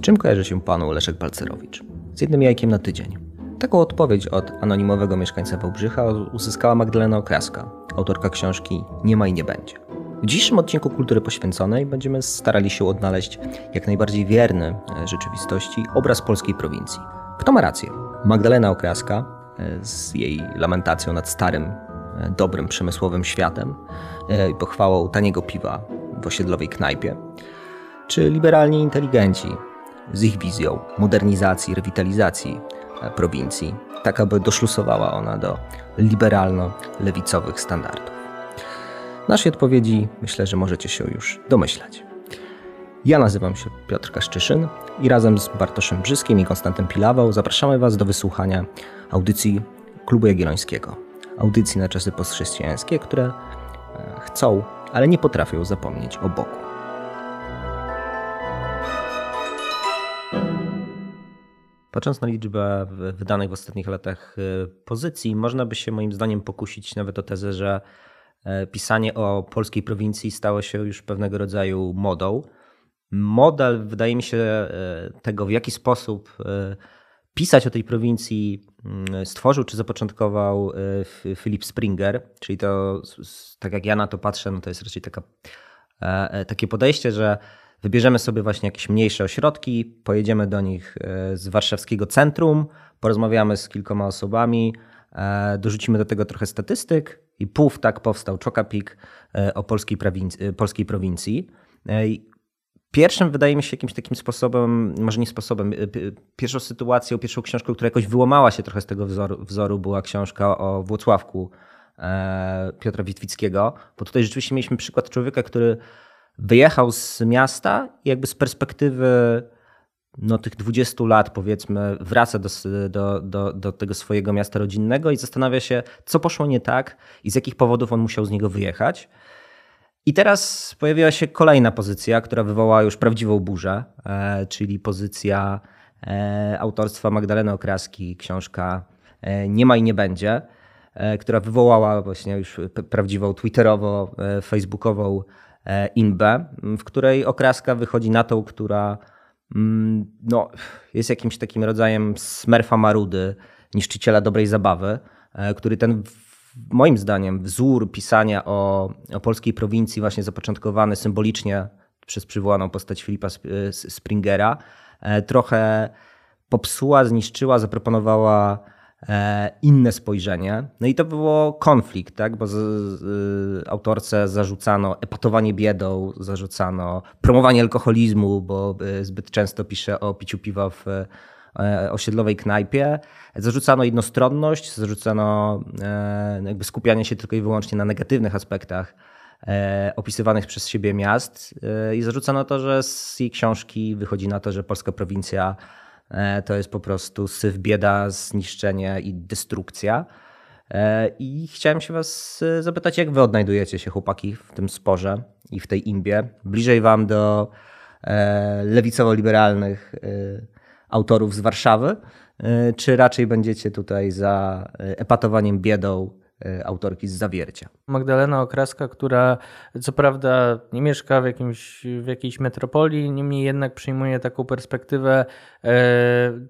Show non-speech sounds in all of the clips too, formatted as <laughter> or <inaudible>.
Czym kojarzy się panu Leszek Balcerowicz? Z jednym jajkiem na tydzień. Taką odpowiedź od anonimowego mieszkańca Wałbrzycha uzyskała Magdalena Okraska, autorka książki Nie ma i nie będzie. W dzisiejszym odcinku Kultury Poświęconej będziemy starali się odnaleźć jak najbardziej wierny e, rzeczywistości obraz polskiej prowincji. Kto ma rację? Magdalena Okraska e, z jej lamentacją nad starym, e, dobrym, przemysłowym światem i pochwałą taniego piwa w osiedlowej knajpie, czy liberalni inteligenci z ich wizją modernizacji, rewitalizacji prowincji, tak aby doszlusowała ona do liberalno-lewicowych standardów. Naszej odpowiedzi myślę, że możecie się już domyślać. Ja nazywam się Piotr Kaszczyszyn i razem z Bartoszem Brzyskim i Konstantem Pilawą zapraszamy Was do wysłuchania audycji Klubu Jagiellońskiego. Audycji na czasy postchrześcijańskie, które e, chcą, ale nie potrafią zapomnieć o Bogu. Patrząc na liczbę wydanych w ostatnich latach e, pozycji, można by się moim zdaniem pokusić nawet o tezę, że e, pisanie o polskiej prowincji stało się już pewnego rodzaju modą. Model, wydaje mi się, e, tego w jaki sposób pisać o tej prowincji mm, stworzył czy zapoczątkował Philip Springer, czyli to, tak jak ja na to patrzę, no to jest raczej taka, takie podejście, że Wybierzemy sobie właśnie jakieś mniejsze ośrodki, pojedziemy do nich e, z warszawskiego centrum, porozmawiamy z kilkoma osobami, e, dorzucimy do tego trochę statystyk i puf, tak powstał Czokapik e, o polskiej, polskiej prowincji. Pierwszym wydaje mi się jakimś takim sposobem, może nie sposobem, pierwszą sytuacją, pierwszą książką, która jakoś wyłamała się trochę z tego wzoru, wzoru była książka o Włocławku Piotra Witwickiego, bo tutaj rzeczywiście mieliśmy przykład człowieka, który wyjechał z miasta i jakby z perspektywy no, tych 20 lat, powiedzmy, wraca do, do, do, do tego swojego miasta rodzinnego i zastanawia się, co poszło nie tak i z jakich powodów on musiał z niego wyjechać. I teraz pojawiła się kolejna pozycja, która wywołała już prawdziwą burzę, e, czyli pozycja e, autorstwa Magdaleny Okraski, książka e, Nie ma i nie będzie, e, która wywołała właśnie już prawdziwą twitterowo, e, E, Inbę, w której okraska wychodzi na tą, która no, jest jakimś takim rodzajem smerfa marudy, niszczyciela dobrej zabawy, e, który ten moim zdaniem wzór pisania o, o polskiej prowincji właśnie zapoczątkowany symbolicznie przez przywołaną postać Filipa e, Springera trochę popsuła, zniszczyła, zaproponowała inne spojrzenie. No i to było konflikt, tak? bo z, z, autorce zarzucano epatowanie biedą, zarzucano promowanie alkoholizmu, bo e, zbyt często pisze o piciu piwa w e, osiedlowej knajpie. Zarzucano jednostronność, zarzucano jakby skupianie się tylko i wyłącznie na negatywnych aspektach opisywanych przez siebie miast i zarzucano to, że z jej książki wychodzi na to, że polska prowincja E, to jest po prostu syf, bieda, zniszczenie i destrukcja. E, I chciałem się Was e, zapytać, jak Wy odnajdujecie się, chłopaki, w tym sporze i w tej imbie? Bliżej Wam do lewicowo-liberalnych autorów z Warszawy, czy raczej będziecie tutaj za epatowaniem biedą E, autorki z Zawiercia. Magdalena Okraska, która co prawda nie mieszka w, jakimś, w jakiejś metropolii, niemniej jednak przyjmuje taką perspektywę e,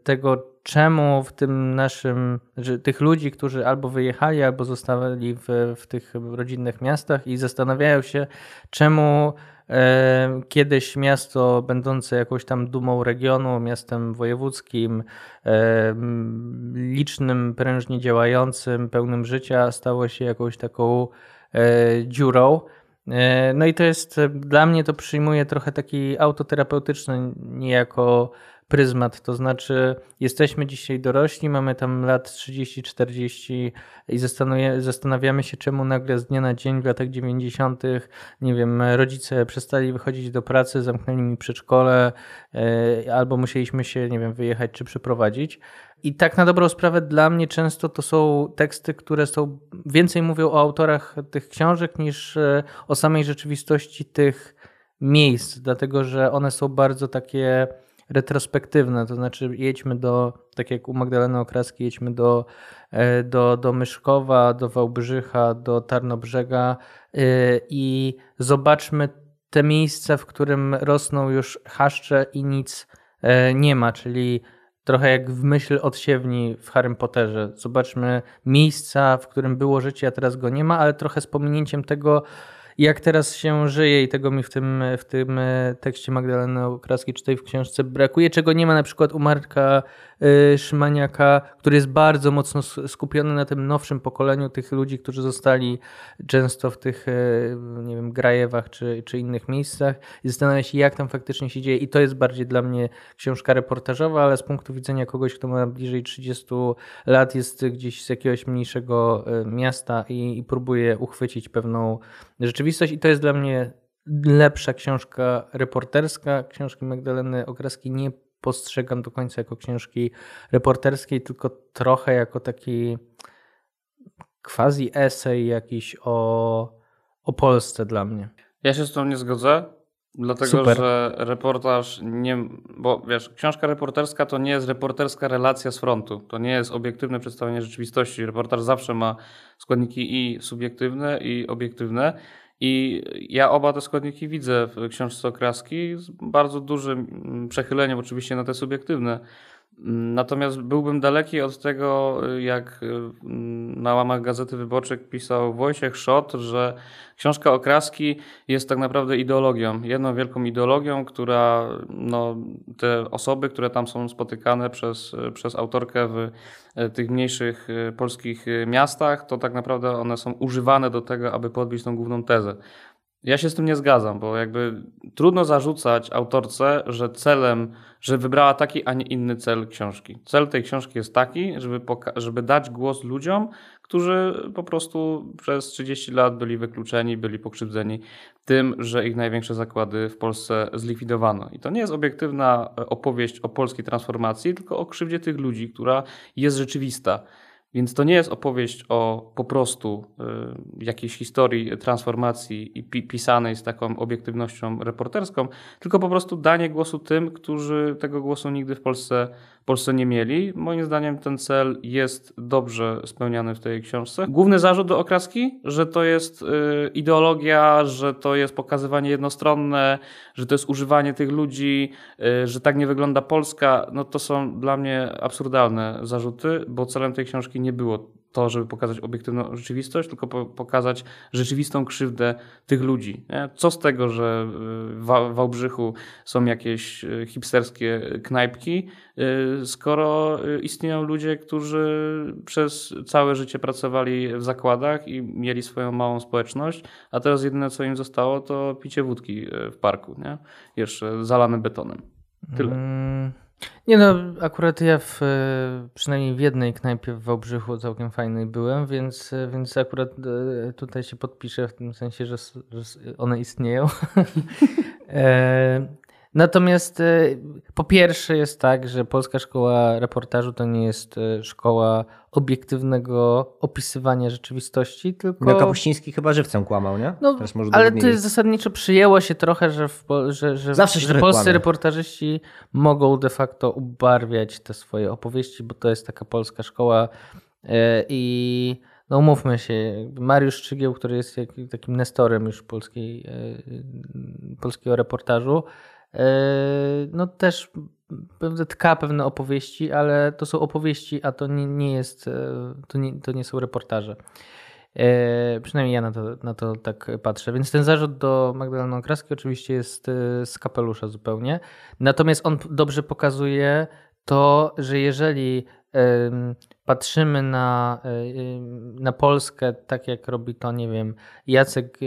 tego, czemu w tym naszym, że tych ludzi, którzy albo wyjechali, albo zostali w, w tych rodzinnych miastach i zastanawiają się, czemu Kiedyś miasto będące jakąś tam dumą regionu, miastem wojewódzkim, licznym, prężnie działającym, pełnym życia, stało się jakąś taką e, dziurą. E, no i to jest, dla mnie to przyjmuje trochę taki autoterapeutyczny niejako pryzmat, to znaczy jesteśmy dzisiaj dorośli, mamy tam lat 30-40 i zastanawiamy się, czemu nagle z dnia na dzień w latach 90., nie wiem, rodzice przestali wychodzić do pracy, zamknęli mi przedszkole, e, albo musieliśmy się, nie wiem, wyjechać czy przeprowadzić. I tak na dobrą sprawę dla mnie często to są teksty, które są więcej mówią o autorach tych książek niż e, o samej rzeczywistości tych miejsc, dlatego że one są bardzo takie retrospektywne, to znaczy jedźmy do, tak jak u Magdaleny Okraski, jedźmy do, e, do, do Myszkowa, do Wałbrzycha, do Tarnobrzega e, i zobaczmy te miejsca, w którym rosną już chaszcze i nic nie ma, czyli trochę jak w myśl odsiewni w Harry Potterze. Zobaczmy miejsca, w którym było życie, a teraz go nie ma, ale trochę z pominięciem tego, jak teraz się żyje i tego mi w tym, w tym e, tekście Magdaleny Okraskiej czy tej w książce brakuje, czego nie ma na przykład u Marka y, Szymaniaka, który jest bardzo mocno skupiony na tym nowszym pokoleniu tych ludzi, którzy zostali często w tych, y, nie wiem, Grajewach czy, czy innych miejscach i zastanawia się, jak tam faktycznie się dzieje. I to jest bardziej dla mnie książka reportażowa, ale z punktu widzenia kogoś, kto ma bliżej 30 lat, jest gdzieś z jakiegoś mniejszego miasta i, i próbuje uchwycić pewną rzeczywistość i to jest dla mnie lepsza książka reporterska. Książki Magdaleny Okraski nie postrzegam do końca jako książki reporterskiej, tylko trochę jako taki quasi esej jakiś o, o Polsce dla mnie. Ja się z tym nie zgodzę, dlatego Super. że reportaż nie. Bo wiesz, książka reporterska to nie jest reporterska relacja z frontu. To nie jest obiektywne przedstawienie rzeczywistości. Reportaż zawsze ma składniki i subiektywne, i obiektywne. I ja oba te składniki widzę w książce Okraski z bardzo dużym przechyleniem oczywiście na te subiektywne. Natomiast byłbym daleki od tego, jak na łamach Gazety Wyborczej pisał Wojciech Szot, że książka Okraski jest tak naprawdę ideologią, jedną wielką ideologią, która no, te osoby, które tam są spotykane przez, przez autorkę w tych mniejszych polskich miastach, to tak naprawdę one są używane do tego, aby podbić tą główną tezę. Ja się z tym nie zgadzam, bo jakby trudno zarzucać autorce, że celem, że wybrała taki, a nie inny cel książki. Cel tej książki jest taki, żeby, żeby dać głos ludziom, którzy po prostu przez 30 lat byli wykluczeni, byli pokrzywdzeni tym, że ich największe zakłady w Polsce zlikwidowano. I to nie jest obiektywna opowieść o polskiej transformacji, tylko o krzywdzie tych ludzi, która jest rzeczywista. Więc to nie jest opowieść o po prostu y, jakiejś historii transformacji i pi pisanej z taką obiektywnością reporterską, tylko po prostu danie głosu tym, którzy tego głosu nigdy w Polsce Polsce nie mieli. Moim zdaniem ten cel jest dobrze spełniany w tej książce. Główny zarzut do okraski, że to jest y, ideologia, że to jest pokazywanie jednostronne, że to jest używanie tych ludzi, y, że tak nie wygląda Polska, no to są dla mnie absurdalne zarzuty, bo celem tej książki nie było to, żeby pokazać obiektywną rzeczywistość, tylko pokazać rzeczywistą krzywdę tych ludzi. Co z tego, że w Wałbrzychu są jakieś e, hipsterskie knajpki, e, skoro istnieją ludzie, którzy przez całe życie pracowali w zakładach i mieli swoją małą społeczność, a teraz jedyne, co im zostało, to picie wódki w parku, nie? jeszcze zalane betonem. Tyle. Mm. Nie no, akurat ja w, e, przynajmniej w jednej knajpie w Wałbrzychu całkiem fajnej byłem, więc, e, więc akurat e, tutaj się podpiszę w tym sensie, że, że one istnieją. <laughs> Natomiast e, po pierwsze jest tak, że Polska Szkoła Reportażu to nie jest e, szkoła obiektywnego opisywania rzeczywistości, tylko... No Kapuściński chyba żywcem kłamał, nie? No, ale to jest zasadniczo przyjęło się trochę, że, w, że, że, Zawsze że polscy kłamie. reportażyści mogą de facto ubarwiać te swoje opowieści, bo to jest taka polska szkoła e, i no umówmy się, Mariusz Szczygieł, który jest takim nestorem już polskiej, polskiego reportażu, no też tka pewne opowieści, ale to są opowieści, a to nie, nie jest, yy, to nie, to nie są reportaże. Yy, przynajmniej ja na to, na to tak patrzę. Więc ten zarzut do Magdaleny Okraskiej oczywiście jest z kapelusza zupełnie. Natomiast on dobrze pokazuje to, że jeżeli patrzymy na, na Polskę, tak jak robi to, nie wiem, Jacek,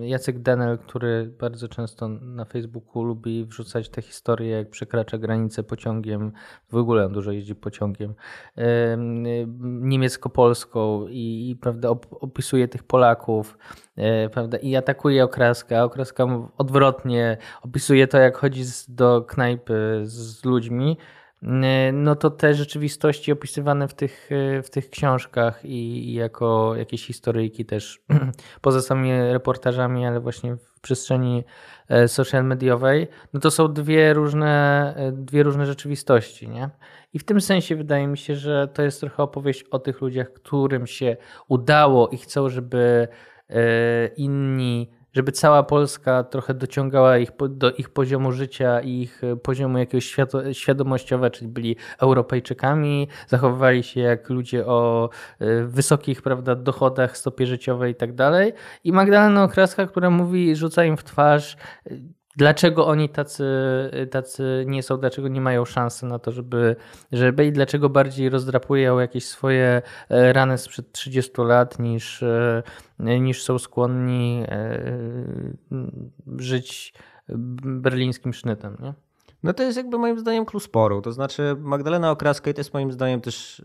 Jacek Denel, który bardzo często na Facebooku lubi wrzucać te historie, jak przekracza granicę pociągiem, w ogóle on dużo jeździ pociągiem, niemiecko-polską i, i prawda, opisuje tych Polaków, prawda, i atakuje Okraska, a Okraska odwrotnie opisuje to, jak chodzi do knajpy z ludźmi, no to te rzeczywistości opisywane w tych, e, w tych książkach i, jako jakieś historyjki też <clears throat> poza samymi reportażami, ale właśnie w przestrzeni e, social mediowej, no to są dwie różne, dwie różne rzeczywistości, nie? I w tym sensie wydaje mi się, że to jest trochę opowieść o tych ludziach, którym się udało i chcą, żeby inni żeby cała Polska trochę dociągała ich do ich poziomu życia i ich poziomu jakiegoś świadomościowego, czyli byli Europejczykami, zachowywali się jak ludzie o y, wysokich prawda, dochodach, stopie życiowej i tak dalej. I Magdalena Okraska, która mówi, rzuca im w twarz dlaczego oni tacy, tacy nie są, dlaczego nie mają szansy na to, żeby, żeby i dlaczego bardziej rozdrapują jakieś swoje e, rany sprzed 30 lat niż, e, niż są skłonni e, żyć berlińskim sznytem. Nie? No to jest jakby moim zdaniem klucz sporu. To znaczy Magdalena Okraska i to jest moim zdaniem też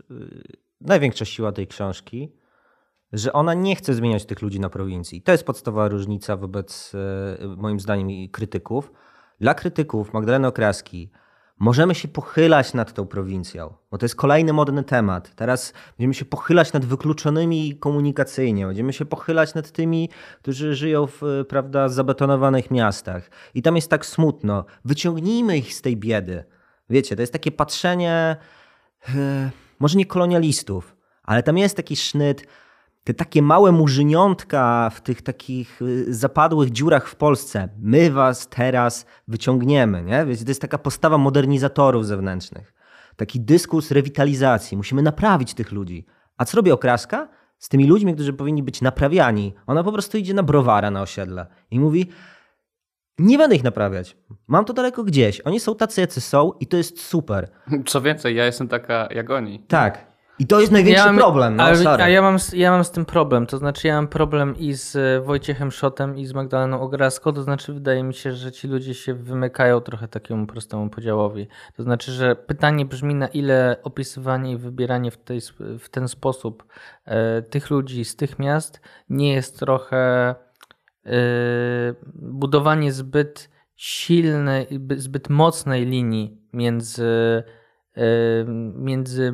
największa siła tej książki że ona nie chce zmieniać tych ludzi na prowincji. To jest podstawowa różnica wobec, e, moim zdaniem, krytyków. Dla krytyków Magdaleny Okraski możemy się pochylać nad tą prowincją, bo to jest kolejny modny temat. Teraz będziemy się pochylać nad wykluczonymi komunikacyjnie, będziemy się pochylać nad tymi, którzy żyją w prawda, zabetonowanych miastach. I tam jest tak smutno. Wyciągnijmy ich z tej biedy. Wiecie, to jest takie patrzenie, e, może nie kolonialistów, ale tam jest taki sznyt te takie małe murzyniątka w tych takich y, zapadłych dziurach w Polsce, my was teraz wyciągniemy, nie? Więc to jest taka postawa modernizatorów zewnętrznych. Taki dyskurs rewitalizacji. Musimy naprawić tych ludzi. A co robi okraska? Z tymi ludźmi, którzy powinni być naprawiani. Ona po prostu idzie na browara na osiedle i mówi: Nie będę ich naprawiać. Mam to daleko gdzieś. Oni są tacy, jacy są i to jest super. Co więcej, ja jestem taka jak oni. Tak. I to jest największy ja mam, problem. No, ale, a ja mam, ja mam z tym problem. To znaczy, ja mam problem i z e, Wojciechem Szotem, i z Magdaleną Ograską. To znaczy, wydaje mi się, że ci ludzie się wymykają trochę takiemu prostemu podziałowi. To znaczy, że pytanie brzmi, na ile opisywanie i wybieranie w, tej, w ten sposób e, tych ludzi z tych miast nie jest trochę e, budowanie zbyt silnej, zbyt mocnej linii między między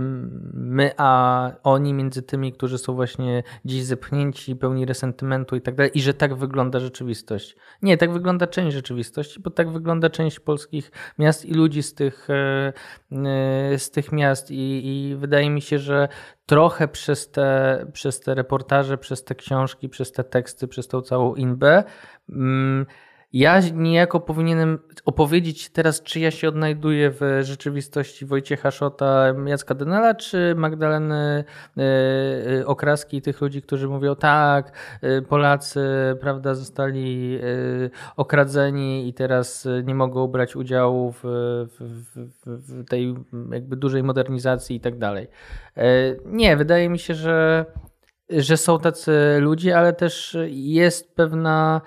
my a oni, między tymi, którzy są właśnie dziś zepchnięci, pełni resentymentu i tak dalej, i że tak wygląda rzeczywistość. Nie, tak wygląda część rzeczywistości, bo tak wygląda część polskich miast i ludzi z tych, e, e, z tych miast, I, i wydaje mi się, że trochę przez te, przez te reportaże, przez te książki, przez te teksty, przez tą całą inbę. Mm, ja niejako powinienem opowiedzieć teraz, czy ja się odnajduję w rzeczywistości Wojciecha Szota, Jacka Denela, czy Magdaleny y, Okraski i tych ludzi, którzy mówią tak, y, Polacy prawda, zostali okradzeni i teraz nie mogą brać udziału w, w, w tej jakby dużej modernizacji i tak dalej. Nie, wydaje mi się, że, że są tacy ludzie, ale też jest pewna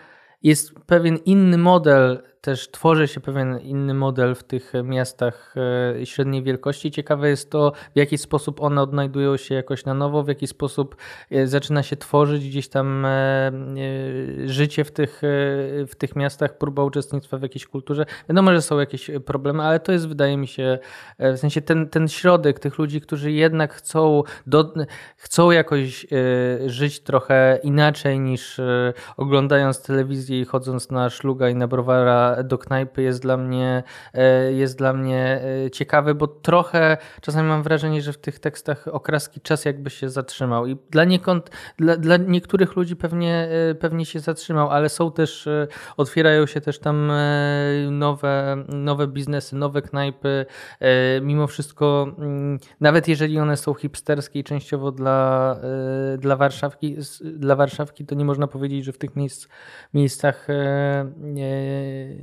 jest pewien inny model też tworzy się pewien inny model w tych miastach e, średniej wielkości. Ciekawe jest to, w jaki sposób one odnajdują się jakoś na nowo, w jaki sposób e, zaczyna się tworzyć gdzieś tam e, życie w tych, w tych miastach, próba uczestnictwa w jakiejś kulturze. Wiadomo, że są jakieś problemy, ale to jest, wydaje mi się, w sensie ten, ten środek tych ludzi, którzy jednak chcą, do, chcą jakoś żyć trochę inaczej niż oglądając telewizję i chodząc na szluga i na browara do knajpy jest dla mnie, e, jest dla mnie e, ciekawy, bo trochę czasami mam wrażenie, że w tych tekstach okraski czas jakby się zatrzymał i dla, niekąd, dla, dla niektórych ludzi pewnie, e, pewnie się zatrzymał, ale są też, otwierają się też tam nowe, nowe biznesy, nowe knajpy. Mimo wszystko, mm, nawet jeżeli one są hipsterskie i częściowo dla, dla, Warszawki, dla Warszawki, to nie można powiedzieć, że w tych miejsc, miejscach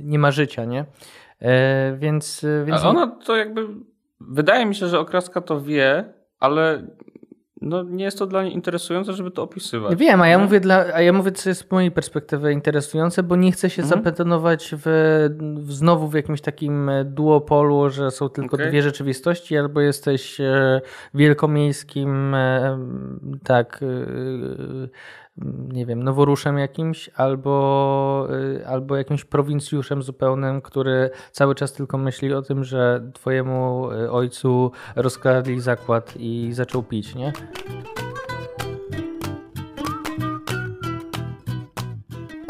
nie ma życia, nie? E, więc, więc... A ona to jakby, wydaje mi się, że okraska to wie, ale no, nie jest to dla niej interesujące, żeby to opisywać. Wiem, a ja, mówię dla, a ja mówię, co jest z mojej perspektywy interesujące, bo nie chcę się mhm. zapetonować w, w, znowu w jakimś takim duopolu, że są tylko okay. dwie rzeczywistości, albo jesteś e, wielkomiejskim, e, tak nie wiem, noworuszem jakimś albo, y, albo jakimś prowincjuszem zupełnym, który cały czas tylko myśli o tym, że twojemu y, ojcu rozkradli zakład i zaczął pić, nie?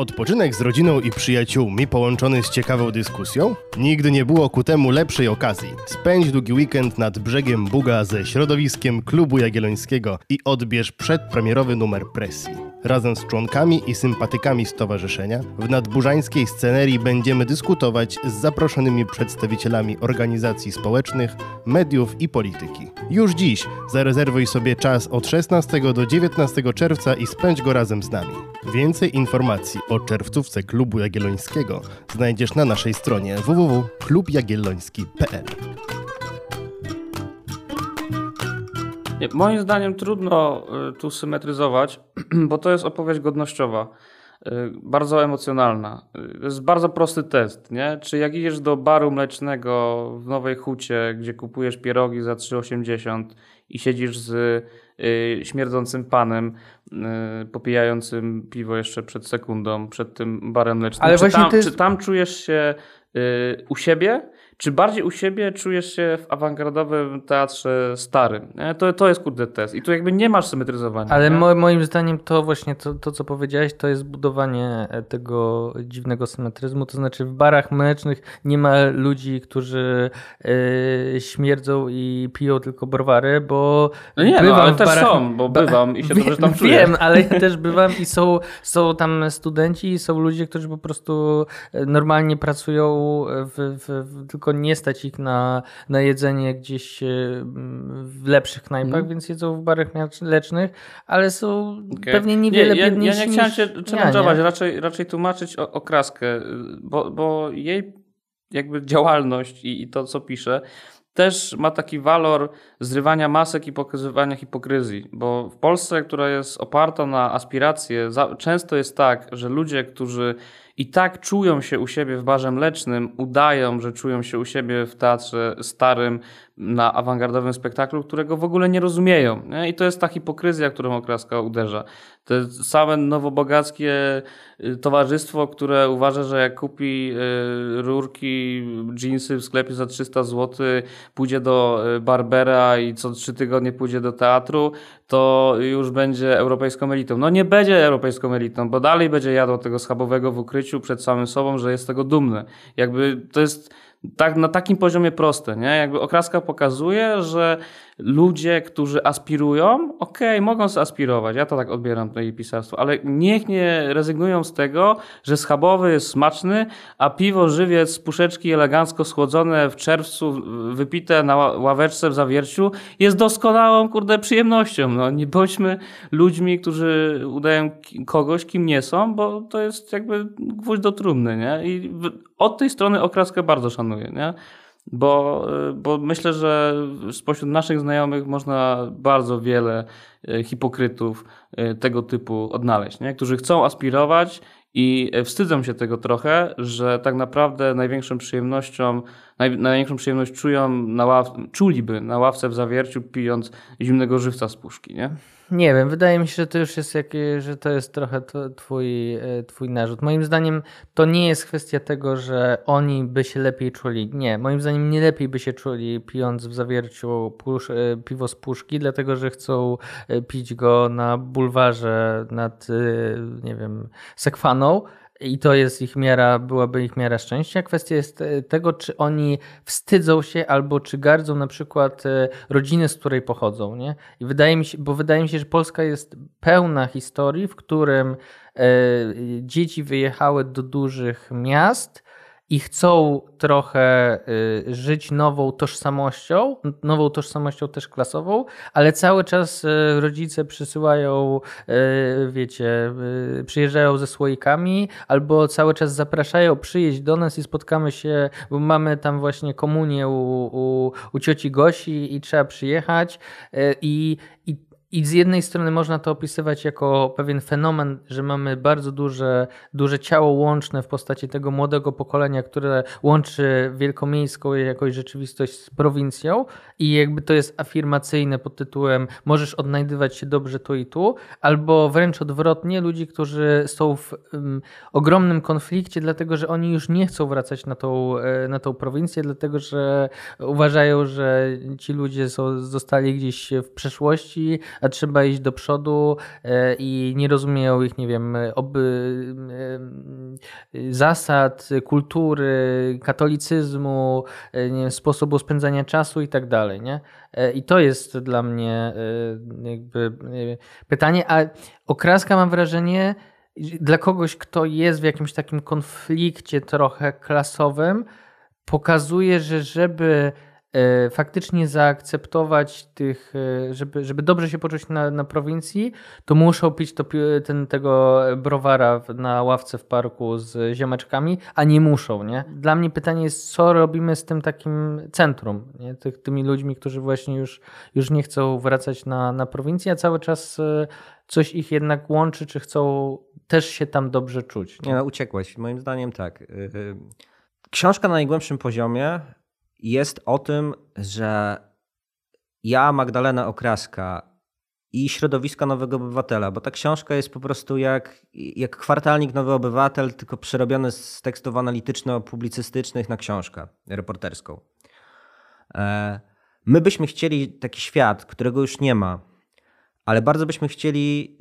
Odpoczynek z rodziną i przyjaciółmi połączony z ciekawą dyskusją? Nigdy nie było ku temu lepszej okazji. Spędź długi weekend nad brzegiem Buga ze środowiskiem Klubu Jagiellońskiego i odbierz przedpremierowy numer presji. Razem z członkami i sympatykami stowarzyszenia w nadburzańskiej scenerii będziemy dyskutować z zaproszonymi przedstawicielami organizacji społecznych, mediów i polityki. Już dziś zarezerwuj sobie czas od 16 do 19 czerwca i spędź go razem z nami. Więcej informacji o czerwcówce Klubu Jagiellońskiego znajdziesz na naszej stronie www.klubjagielloński.pl. Moim zdaniem trudno y, tu symetryzować, <clears throat> bo to jest opowieść godnościowa, y, bardzo emocjonalna. Y, to jest bardzo prosty test, nie? Czy jak idziesz do baru mlecznego w Nowej Hucie, gdzie kupujesz pierogi za 3,80 i siedzisz z śmierdzącym panem, popijającym piwo jeszcze przed sekundą, przed tym barem mlecznym, Ale czy, tam, jest... czy tam czujesz się u siebie? Czy bardziej u siebie czujesz się w awangardowym teatrze starym? Nie? To, to jest kurde test. I tu jakby nie masz symetryzowania. Ale mo moim zdaniem to właśnie to, to, co powiedziałeś, to jest budowanie e, tego dziwnego symetryzmu. To znaczy w barach mlecznych nie ma ludzi, którzy yy, śmierdzą i piją tylko browary, bo no nie, no, ale też barach... są, bo bywam i się <laughs> dobrze tam czuję. Wiem, ale ja też bywam i są, są tam studenci i są ludzie, którzy po prostu e, normalnie pracują w, w, w tylko nie stać ich na, na jedzenie gdzieś e, w lepszych knajpach, mm. więc jedzą w barach mlecznych, ale są okay. pewnie niewiele nie, ja, biedniejsi Ja nie chciałem cię challenge'ować, raczej, raczej tłumaczyć o, o kraskę, bo, bo jej jakby działalność i, i to, co pisze, też ma taki walor zrywania masek i pokazywania hipokryzji, bo w Polsce, która jest oparta na aspiracje, często jest tak, że ludzie, którzy i tak czują się u siebie w barze mlecznym, udają, że czują się u siebie w teatrze starym, na awangardowym spektaklu, którego w ogóle nie rozumieją. I to jest ta hipokryzja, którą okraska uderza. Jest same nowobogackie y, towarzystwo, które uważa, że jak kupi y, rurki, jeansy w sklepie za 300 zł, pójdzie do y, Barbera i co trzy tygodnie pójdzie do teatru, to już będzie europejską elitą. No nie będzie europejską elitą, bo dalej będzie jadło tego schabowego w ukryciu przed samym sobą, że jest tego dumny. Jakby to jest tak, na takim poziomie proste, nie? Jakby okraska pokazuje, że ludzie, którzy aspirują, okej, okay, mogą aspirować, ja to tak odbieram to jej pisarstwo, ale niech nie rezygnują z tego, że schabowy jest smaczny, a piwo żywiec z puszeczki elegancko schłodzone w czerwcu, wypite na ławeczce w zawierciu jest doskonałą, kurde, przyjemnością. No, nie bądźmy ludźmi, którzy udają kogoś, kim nie są, bo to jest jakby gwóźdź do trumny, nie? I od tej strony okraskę bardzo szanuję, nie? Bo, bo myślę, że spośród naszych znajomych można bardzo wiele e, hipokrytów e, tego typu odnaleźć, nie? którzy chcą aspirować i wstydzą się tego trochę, że tak naprawdę największą przyjemnością, naj, największą przyjemność czują na ław, czuliby na ławce w zawierciu, pijąc zimnego żywca z puszki, nie? Nie wiem, wydaje mi się, że to już jest że to jest trochę twój, e, twój narzut. Moim zdaniem to nie jest kwestia tego, że oni by się lepiej czuli. Nie, moim zdaniem nie lepiej by się czuli pijąc w zawierciu pusz, e, piwo z puszki, dlatego że chcą e, pić go na bulwarze nad, nie wiem, sekwaną i to jest ich miara, byłaby ich miara szczęścia. Kwestia jest e, tego, czy oni wstydzą się albo czy gardzą na przykład e, rodziny, z której pochodzą. Nie? I wydaje mi się, bo wydaje mi się, że Polska jest pełna historii, w którym e, dzieci wyjechały do dużych miast i chcą trochę y, żyć nową tożsamością, nową tożsamością też klasową, ale cały czas y, rodzice przysyłają, y, wiecie, przyjeżdżają ze słoikami albo cały czas zapraszają przyjeść do nas i spotkamy się, bo mamy tam właśnie komunię u, u, u cioci Gosi i trzeba przyjechać i, i i z jednej strony można to opisywać jako pewien fenomen, że mamy bardzo duże, duże ciało łączne w postaci tego młodego pokolenia, które łączy wielkomiejską jakoś rzeczywistość z prowincją. I jakby to jest afirmacyjne pod tytułem możesz odnajdywać się dobrze tu i tu, albo wręcz odwrotnie ludzi, którzy są w um, ogromnym konflikcie, dlatego że oni już nie chcą wracać na tą, e, na tą prowincję, dlatego że uważają, że ci ludzie są, zostali gdzieś w przeszłości, trzeba iść do przodu i nie rozumieją ich, nie wiem, oby, zasad, kultury, katolicyzmu, wiem, sposobu spędzania czasu i tak dalej, nie? I to jest dla mnie jakby pytanie, a okraska mam wrażenie, dla kogoś, kto jest w jakimś takim konflikcie trochę klasowym, pokazuje, że żeby e, faktycznie zaakceptować tych, e, żeby, żeby dobrze się poczuć na, na prowincji, to muszą pić to, ten, tego browara na ławce w parku z ziomeczkami, a nie muszą. Nie? Dla mnie pytanie jest, co robimy z tym takim centrum, nie? Tych, tymi ludźmi, którzy właśnie już, już nie chcą wracać na, na prowincję, a cały czas e, coś ich jednak łączy, czy chcą też się tam dobrze czuć. Nie, nie no, uciekłeś. Moim zdaniem tak. Y, y, książka na najgłębszym poziomie jest o tym, że ja, Magdalena Okraska i środowisko Nowego Obywatela, bo ta książka jest po prostu jak, jak kwartalnik Nowy Obywatel, tylko przerobiony z tekstów analityczno-publicystycznych na książkę reporterską. E, my byśmy chcieli taki świat, którego już nie ma, ale bardzo byśmy chcieli,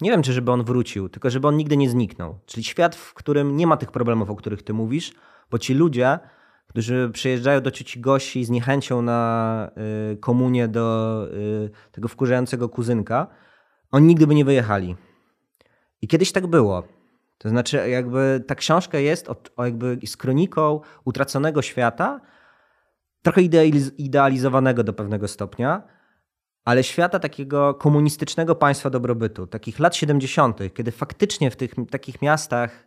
nie wiem czy żeby on wrócił, tylko żeby on nigdy nie zniknął. Czyli świat, w którym nie ma tych problemów, o których ty mówisz, bo ci ludzie, którzy przyjeżdżają do cioci Gosi z niechęcią na y, komunię do y, tego wkurzającego kuzynka, oni nigdy by nie wyjechali. I kiedyś tak było. To znaczy, jakby ta książka jest o, o jakby z kroniką utraconego świata, trochę idealizowanego do pewnego stopnia, ale świata takiego komunistycznego państwa dobrobytu, takich lat 70., kiedy faktycznie w tych takich miastach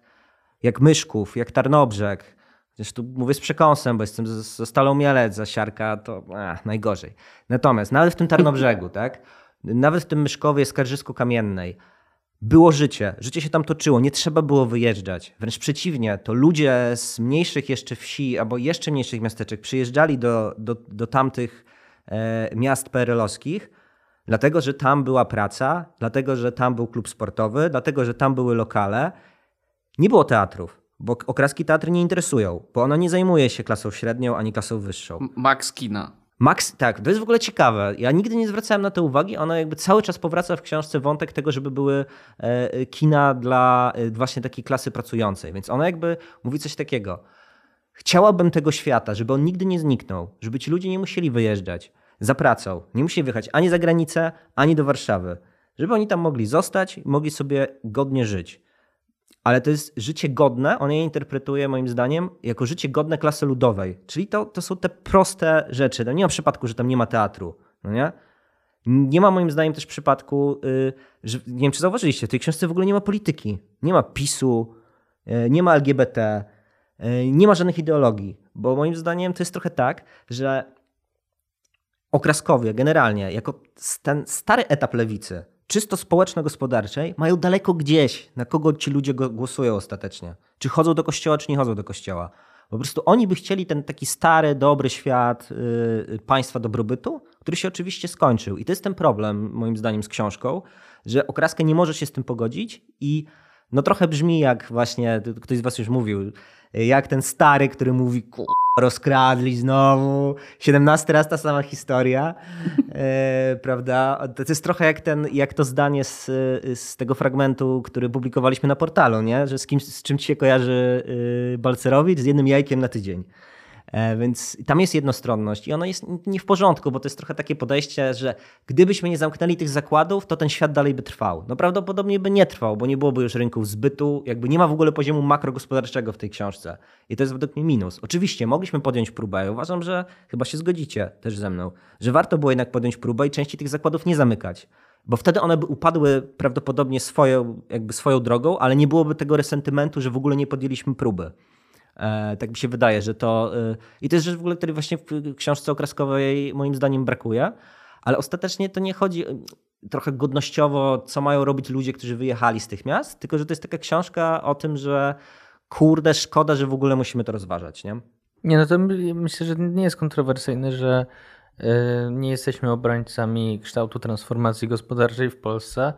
jak Myszków, jak Tarnobrzeg, chociaż tu mówię z przekąsem, bo jestem ze Stalą Mielec, za Siarka to najgorzej. Natomiast nawet w tym Tarnobrzegu, tak, nawet w tym Myszkowie Skarżysku-Kamiennej było życie, życie się tam toczyło, nie trzeba było wyjeżdżać. Wręcz przeciwnie, to ludzie z mniejszych jeszcze wsi albo jeszcze mniejszych miasteczek przyjeżdżali do, do, do tamtych E, miast PRL-owskich, dlatego że tam była praca, dlatego że tam był klub sportowy, dlatego że tam były lokale. Nie było teatrów, bo okraski teatry nie interesują, bo ona nie zajmuje się klasą średnią ani klasą wyższą. Max Kina. Max, tak, to jest w ogóle ciekawe. Ja nigdy nie zwracałem na to uwagi. Ona jakby cały czas powraca w książce wątek tego, żeby były e, kina dla e, właśnie takiej klasy pracującej. Więc ona jakby mówi coś takiego. Chciałabym tego świata, żeby on nigdy nie zniknął, żeby ci ludzie nie musieli wyjeżdżać za pracą, nie musieli wyjechać ani za granicę, ani do Warszawy, żeby oni tam mogli zostać, mogli sobie godnie żyć. Ale to jest życie godne, on je interpretuje moim zdaniem jako życie godne klasy ludowej. Czyli to, to są te proste rzeczy. No nie ma przypadku, że tam nie ma teatru. No nie? Nie ma moim zdaniem też przypadku, yy, że nie wiem czy zauważyliście, w tej książce w ogóle nie ma polityki. Nie ma PiSu, yy, nie ma LGBT, yy, nie ma żadnych ideologii. Bo moim zdaniem to jest trochę tak, że okraskowie generalnie, jako ten stary etap lewicy, czysto społeczno-gospodarczej, mają daleko gdzieś, na kogo ci ludzie głosują ostatecznie. Czy chodzą do kościoła, czy nie chodzą do kościoła. Po prostu oni by chcieli ten taki stary, dobry świat yy, państwa dobrobytu, który się oczywiście skończył. I to jest ten problem, moim zdaniem, z książką, że okraska nie może się z tym pogodzić i no trochę brzmi jak właśnie, ktoś z was już mówił, jak ten stary, który mówi, rozkradli znowu, 17 raz ta sama historia, e, prawda? To jest trochę jak, ten, jak to zdanie z, z tego fragmentu, który publikowaliśmy na portalu, nie? że z, kim, z czym ci się kojarzy y, Balcerowicz? Z jednym jajkiem na tydzień. E, więc tam jest jednostronność i ono jest nie w porządku, bo to jest trochę takie podejście, że gdybyśmy nie zamknęli tych zakładów, to ten świat dalej by trwał. No prawdopodobnie by nie trwał, bo nie byłoby już rynków zbytu, jakby nie ma w ogóle poziomu makrogospodarczego w tej książce. I to jest według mnie minus. Oczywiście mogliśmy podjąć próbę. Ja uważam, że chyba się zgodzicie też ze mną, że warto było jednak podjąć próbę i części tych zakładów nie zamykać bo wtedy one by upadły prawdopodobnie swoją, jakby swoją drogą, ale nie byłoby tego resentymentu, że w ogóle nie podjęliśmy próby. E, tak mi się wydaje, że to. E, I to jest rzecz w ogóle, której właśnie w książce okraskowej moim zdaniem brakuje, ale ostatecznie to nie chodzi e, trochę godnościowo, co mają robić ludzie, którzy wyjechali z tych miast, tylko że to jest taka książka o tym, że kurde, szkoda, że w ogóle musimy to rozważać, nie? Nie, no to myślę, że nie jest kontrowersyjne, że nie jesteśmy obrońcami kształtu transformacji gospodarczej w Polsce,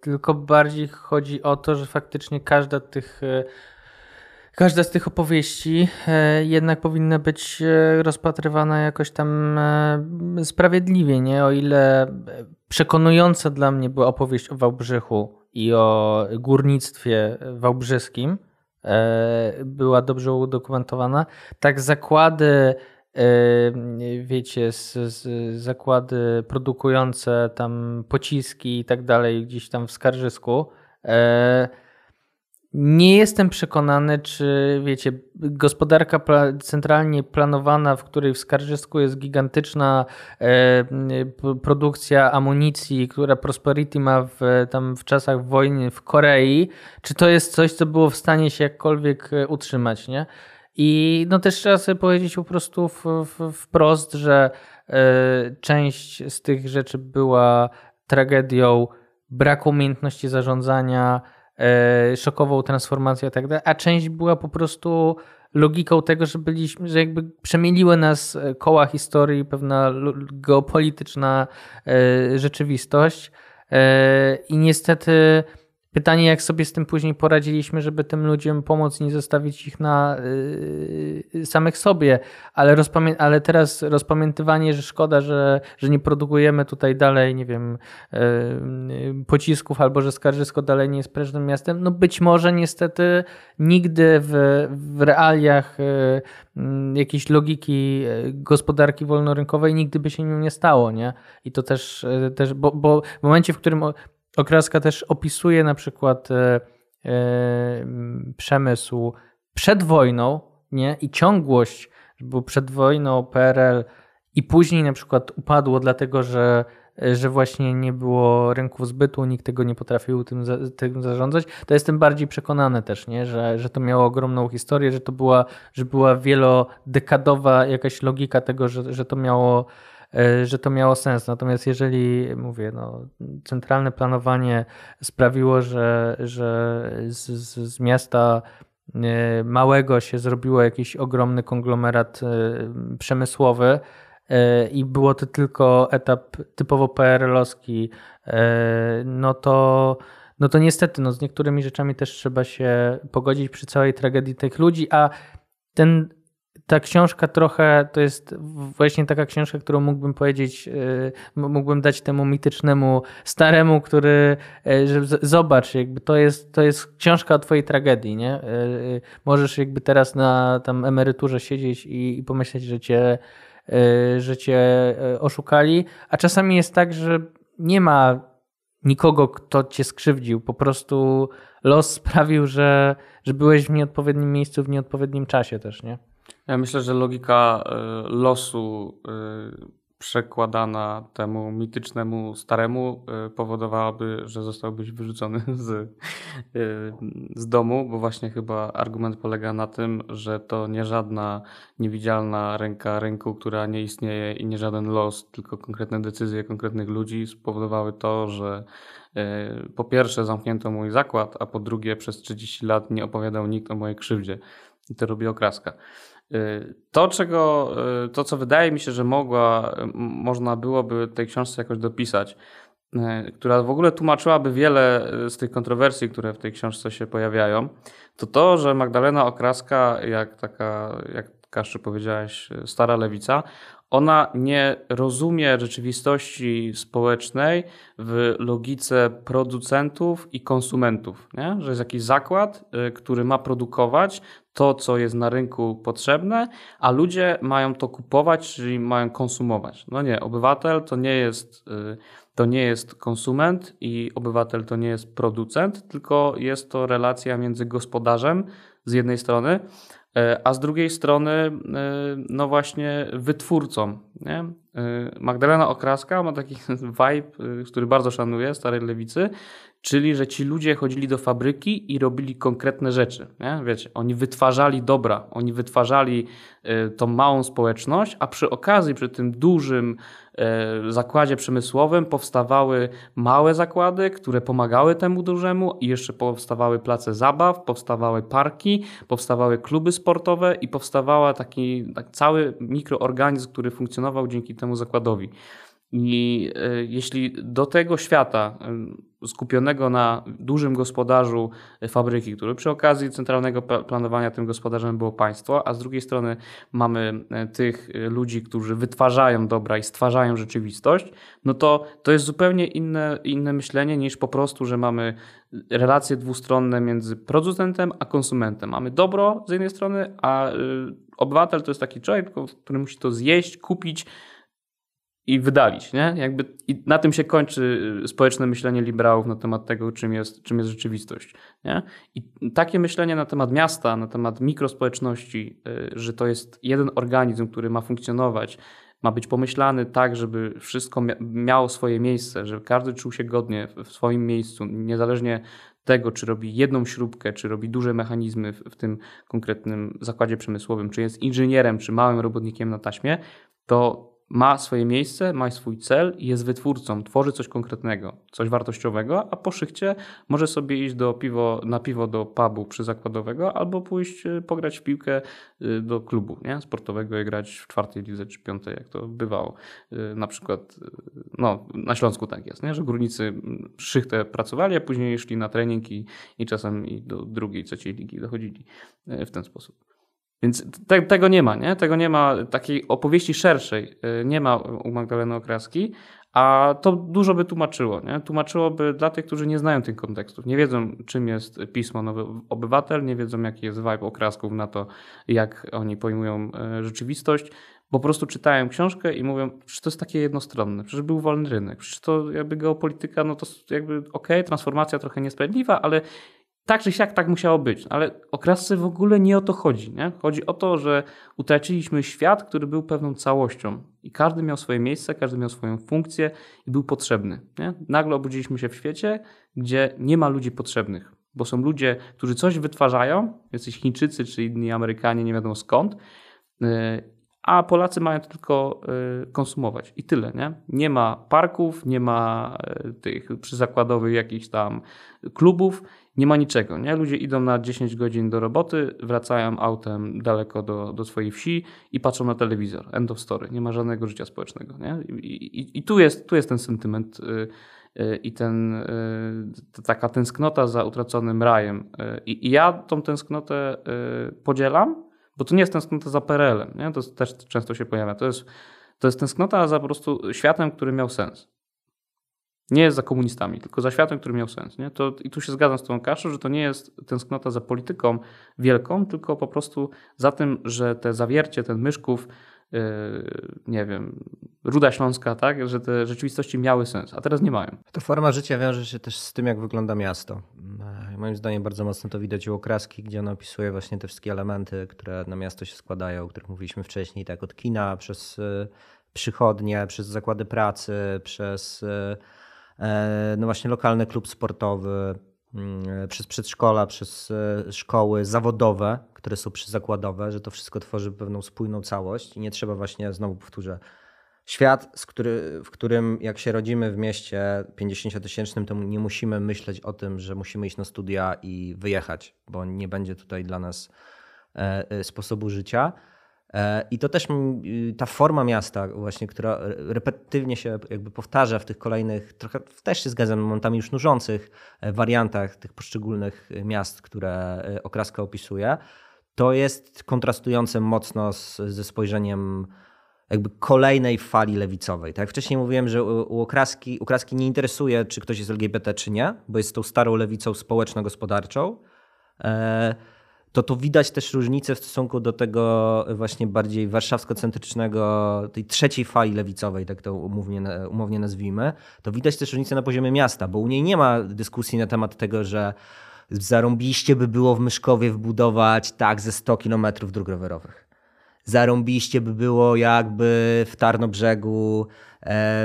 tylko bardziej chodzi o to, że faktycznie każda tych każda z tych opowieści e, jednak powinna być e, rozpatrywana jakoś tam e, sprawiedliwie, nie? O ile przekonująca dla mnie była opowieść o Wałbrzychu i o górnictwie wałbrzyskim, była dobrze udokumentowana, tak zakłady wiecie, z, z, zakłady produkujące tam pociski i tak dalej gdzieś tam w Skarżysku nie jestem przekonany, czy wiecie, gospodarka centralnie planowana, w której w Skarżysku jest gigantyczna e, produkcja amunicji, która Prosperity ma w, tam w czasach wojny w Korei, czy to jest coś, co było w stanie się jakkolwiek e, utrzymać, nie? I no też trzeba sobie powiedzieć po prostu w, w, wprost, że e, część z tych rzeczy była tragedią braku umiejętności zarządzania, szokową transformację i tak dalej, a część była po prostu logiką tego, że byliśmy, że jakby przemieliły nas e, koła historii, pewna geopolityczna e, rzeczywistość i niestety Pytanie, jak sobie z tym później poradziliśmy, żeby tym ludziom pomóc, nie zostawić ich na y, samych sobie, ale, rozpamię- ale teraz rozpamiętywanie, że szkoda, że, że nie produkujemy tutaj dalej, nie wiem, y, pocisków albo że Skarżysko dalej nie jest prężnym miastem, no być może niestety nigdy w, w realiach y, jakiejś logiki gospodarki wolnorynkowej nigdy by się nią nie stało, nie? I to też, też bo, bo w momencie, w którym Okraska też opisuje na przykład e, e, przemysł przed wojną nie? i ciągłość, bo przed wojną PRL i później na przykład upadło dlatego, że, że właśnie nie było rynków zbytu, nikt tego nie potrafił tym, tym zarządzać, to jestem bardziej przekonany też, nie? Że, że to miało ogromną historię, że to była, że była wielodekadowa jakaś logika tego, że, że to miało E, że to miało sens. Natomiast jeżeli, mówię, no, centralne planowanie sprawiło, że, że z, z, z miasta e, małego się zrobiło jakiś ogromny konglomerat e, przemysłowy, i było to tylko etap typowo PRL-owski, no to, no to niestety no z niektórymi rzeczami też trzeba się pogodzić przy całej tragedii tych ludzi, a ten ta książka trochę to jest właśnie taka książka, którą mógłbym powiedzieć, y, mógłbym dać temu mitycznemu staremu, który y, zobacz, jakby to jest, to jest książka o twojej tragedii, nie? Y, możesz jakby teraz na tam emeryturze siedzieć i, i pomyśleć, że cię, że cię oszukali, a czasami jest tak, że nie ma nikogo, kto cię skrzywdził, po prostu los sprawił, że, że byłeś w nieodpowiednim miejscu w nieodpowiednim czasie też, nie? Ja myślę, że logika y, losu y, przekładana temu mitycznemu staremu y, powodowałaby, że zostałbyś wyrzucony <laughs> z, z domu, bo właśnie chyba argument polega na tym, że to nie żadna niewidzialna ręka rynku, która nie istnieje i nie żaden los, tylko konkretne decyzje konkretnych ludzi spowodowały to, że po pierwsze zamknięto mój zakład, a po drugie przez 30 lat nie opowiadał nikt o mojej krzywdzie. I to robi okraska. Y, to, czego, y, to, co wydaje mi się, że mogła, można byłoby tej książce jakoś dopisać, y, która w ogóle tłumaczyłaby wiele z tych kontrowersji, które w tej książce się pojawiają, to to, że Magdalena Okraska, jak taka, jak Kaszczy powiedziałeś, stara lewica, ona nie rozumie rzeczywistości społecznej w logice producentów i konsumentów. Nie? Że jest jakiś zakład, który ma produkować to, co jest na rynku potrzebne, a ludzie mają to kupować, czyli mają konsumować. No nie, obywatel to nie jest, y, to nie jest konsument i obywatel to nie jest producent, tylko jest to relacja między gospodarzem z jednej strony, y, a z drugiej strony, y, no właśnie, wytwórcą. Nie? Magdalena Okraska ma taki <laughs> vibe, który bardzo szanuję, starej lewicy, Czyli, że ci ludzie chodzili do fabryki i robili konkretne rzeczy. Nie? Wiecie, oni wytwarzali dobra, oni wytwarzali y, tą małą społeczność, a przy okazji, przy tym dużym y, zakładzie przemysłowym powstawały małe zakłady, które pomagały temu dużemu i jeszcze powstawały place zabaw, powstawały parki, powstawały kluby sportowe i powstawała taki tak cały mikroorganizm, który funkcjonował dzięki temu zakładowi. I jeśli do tego świata skupionego na dużym gospodarzu fabryki, który przy okazji centralnego planowania tym gospodarzem było państwo, a z drugiej strony mamy e, tych e, ludzi, którzy wytwarzają dobra i stwarzają rzeczywistość, no to to jest zupełnie inne, inne myślenie niż po prostu, że mamy relacje dwustronne między producentem a konsumentem. Mamy dobro z jednej strony, a e, obywatel to jest taki człowiek, który musi to zjeść, kupić, i wydalić. Nie? Jakby, I na tym się kończy y, społeczne myślenie liberałów na temat tego, czym jest, czym jest rzeczywistość. Nie? I takie myślenie na temat miasta, na temat mikrospołeczności, y, że to jest jeden organizm, który ma funkcjonować, ma być pomyślany tak, żeby wszystko miało swoje miejsce, żeby każdy czuł się godnie w swoim miejscu, niezależnie tego, czy robi jedną śrubkę, czy robi duże mechanizmy w, w tym konkretnym zakładzie przemysłowym, czy jest inżynierem, czy małym robotnikiem na taśmie, to ma swoje miejsce, ma swój cel i jest wytwórcą, tworzy coś konkretnego, coś wartościowego, a po szychcie może sobie iść do piwo, na piwo do pubu przyzakładowego albo pójść y, pograć w piłkę y, do klubu nie? sportowego i grać w czwartej lidze czy piątej, jak to bywało. Y, na przykład no, na Śląsku tak jest, nie? że górnicy szychtę pracowali, a później szli na trening i, i czasem i do drugiej, trzeciej ligi dochodzili w ten sposób. Więc te, tego nie ma, nie? Tego nie ma, takiej opowieści szerszej y, nie ma u Magdaleny Okraski, a to dużo by tłumaczyło, nie? Tłumaczyłoby dla tych, którzy nie znają tych kontekstów, nie wiedzą czym jest pismo Nowy Obywatel, nie wiedzą jaki jest vibe Okrasków na to, jak oni pojmują y, rzeczywistość, po prostu czytają książkę i mówią, że to jest takie jednostronne, przecież był wolny rynek, przecież to jakby geopolityka, no to jakby okej, okay, transformacja trochę niesprawiedliwa, ale tak czy siak tak musiało być, ale o w ogóle nie o to chodzi. Nie? Chodzi o to, że utraciliśmy świat, który był pewną całością i każdy miał swoje miejsce, każdy miał swoją funkcję i był potrzebny. Nie? Nagle obudziliśmy się w świecie, gdzie nie ma ludzi potrzebnych, bo są ludzie, którzy coś wytwarzają, jacyś Chińczycy czy inni Amerykanie, nie wiadomo skąd, y, a Polacy mają tylko y, konsumować i tyle. Nie, nie ma parków, nie ma y, tych przyzakładowych jakichś tam klubów nie ma niczego. Nie? Ludzie idą na 10 godzin do roboty, wracają autem daleko do, do swojej wsi i patrzą na telewizor. End of story. Nie ma żadnego życia społecznego. Nie? I, i, i tu, jest, tu jest ten sentyment y, y, i ten, y, taka tęsknota za utraconym rajem. I, I, ja tą tęsknotę podzielam, bo to nie jest tęsknota za PRL-em. Nie? To też często się pojawia. To jest, to jest tęsknota za po prostu światem, który miał sens. Nie jest za komunistami, tylko za światem, który miał sens. Nie? To, I tu się zgadzam z tą Kaszą, że to nie jest tęsknota za polityką wielką, tylko po prostu za tym, że te zawiercie, ten Myszków, yy, nie wiem, Ruda Śląska, tak, że te rzeczywistości miały sens, a teraz nie mają. To forma życia wiąże się też z tym, jak wygląda miasto. Yy, moim zdaniem bardzo mocno to widać u okraski, gdzie ona opisuje właśnie te wszystkie elementy, które na miasto się składają, o których mówiliśmy wcześniej, tak od kina, przez yy, przychodnie, przez zakłady pracy, przez yy, E, no właśnie lokalny klub sportowy, mm, przez przedszkola, przez e, szkoły zawodowe, które są przyzakładowe, że to wszystko tworzy pewną spójną całość i nie trzeba właśnie, znowu powtórzę, świat, który, w którym jak się rodzimy w mieście 50-tysięcznym, to nie musimy myśleć o tym, że musimy iść na studia i wyjechać, bo nie będzie tutaj dla nas e, sposobu życia. E, I to też y, ta forma miasta, właśnie, która repetytywnie się jakby powtarza w tych kolejnych, trochę też się zgadzam, momentami już nużących e, wariantach tych poszczególnych miast, które e, okraska opisuje, to jest kontrastujące mocno z, ze spojrzeniem jakby kolejnej fali lewicowej. Tak wcześniej mówiłem, że u okraski, okraski nie interesuje, czy ktoś jest LGBT, czy nie, bo jest tą starą lewicą społeczno-gospodarczą to tu widać też różnicę w stosunku do tego właśnie bardziej warszawsko-centrycznego, tej trzeciej fali lewicowej, tak to umownie, umownie nazwijmy, to widać też różnicę na poziomie miasta, bo u niej nie ma dyskusji na temat tego, że zarąbiście by było w Myszkowie wbudować tak ze 100 kilometrów dróg rowerowych. Zarąbiście by było jakby w Tarnobrzegu e,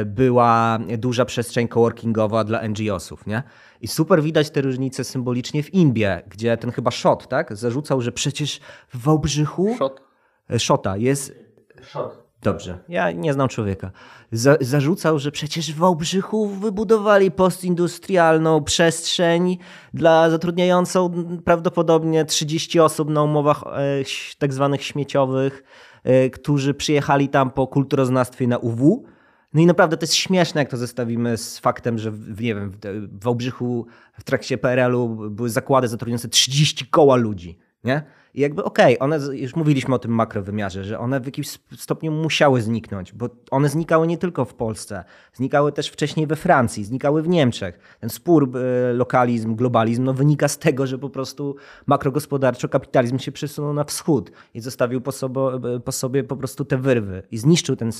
była duża przestrzeń coworkingowa dla NGO-sów, nie? I super widać te różnice symbolicznie w Imbie, gdzie ten chyba Shot, tak? Zarzucał, że przecież w Wałbrzychu... Shot. E, Shota jest... Shot. Dobrze, ja nie znam człowieka. Za, zarzucał, że przecież w Wałbrzychu wybudowali postindustrialną przestrzeń dla zatrudniającą prawdopodobnie 30 osób na umowach e, tak zwanych śmieciowych, e, którzy przyjechali tam po kulturoznawstwie na UW No i naprawdę to jest śmieszne, jak to zestawimy z faktem, że w, nie wiem, w, Wałbrzychu w trakcie PRL-u były zakłady zatrudniające 30 koła ludzi. Nie? I jakby okej, okay, one, już mówiliśmy o tym makrowymiarze, że one w jakimś stopniu musiały zniknąć, bo one znikały nie tylko w Polsce, znikały też wcześniej we Francji, znikały w Niemczech. Ten spór e, lokalizm, globalizm no wynika z tego, że po prostu makrogospodarczo kapitalizm się przesunął na wschód i zostawił po sobie, po sobie po prostu te wyrwy i zniszczył ten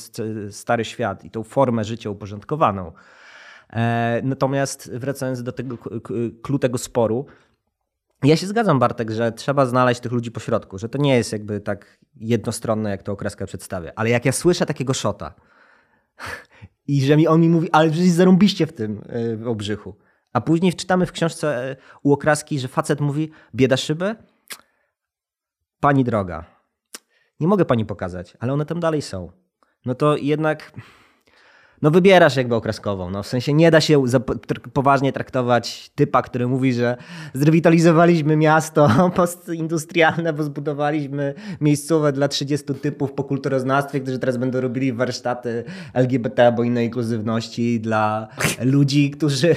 stary świat i tą formę życia uporządkowaną. E, natomiast wracając do tego klu tego sporu, ja się zgadzam, Bartek, że trzeba znaleźć tych ludzi po środku, że to nie jest jakby tak jednostronne, jak to okreska przedstawia. Ale jak ja słyszę takiego szota <laughs> i że mi on mi mówi, ale przecież zarąbiście w tym e, obrzychu. A później czytamy w książce e, u okraski, że facet mówi, bieda szyby? Pani droga, nie mogę pani pokazać, ale one tam dalej są. No to jednak no wybierasz jakby okraskową. No, w sensie nie da się poważnie traktować typa, który mówi, że zrewitalizowaliśmy miasto <laughs> postindustrialne, bo zbudowaliśmy miejscowe dla 30 typów po kulturoznawstwie, którzy teraz będą robili warsztaty LGBT albo innej inkluzywności dla ludzi, którzy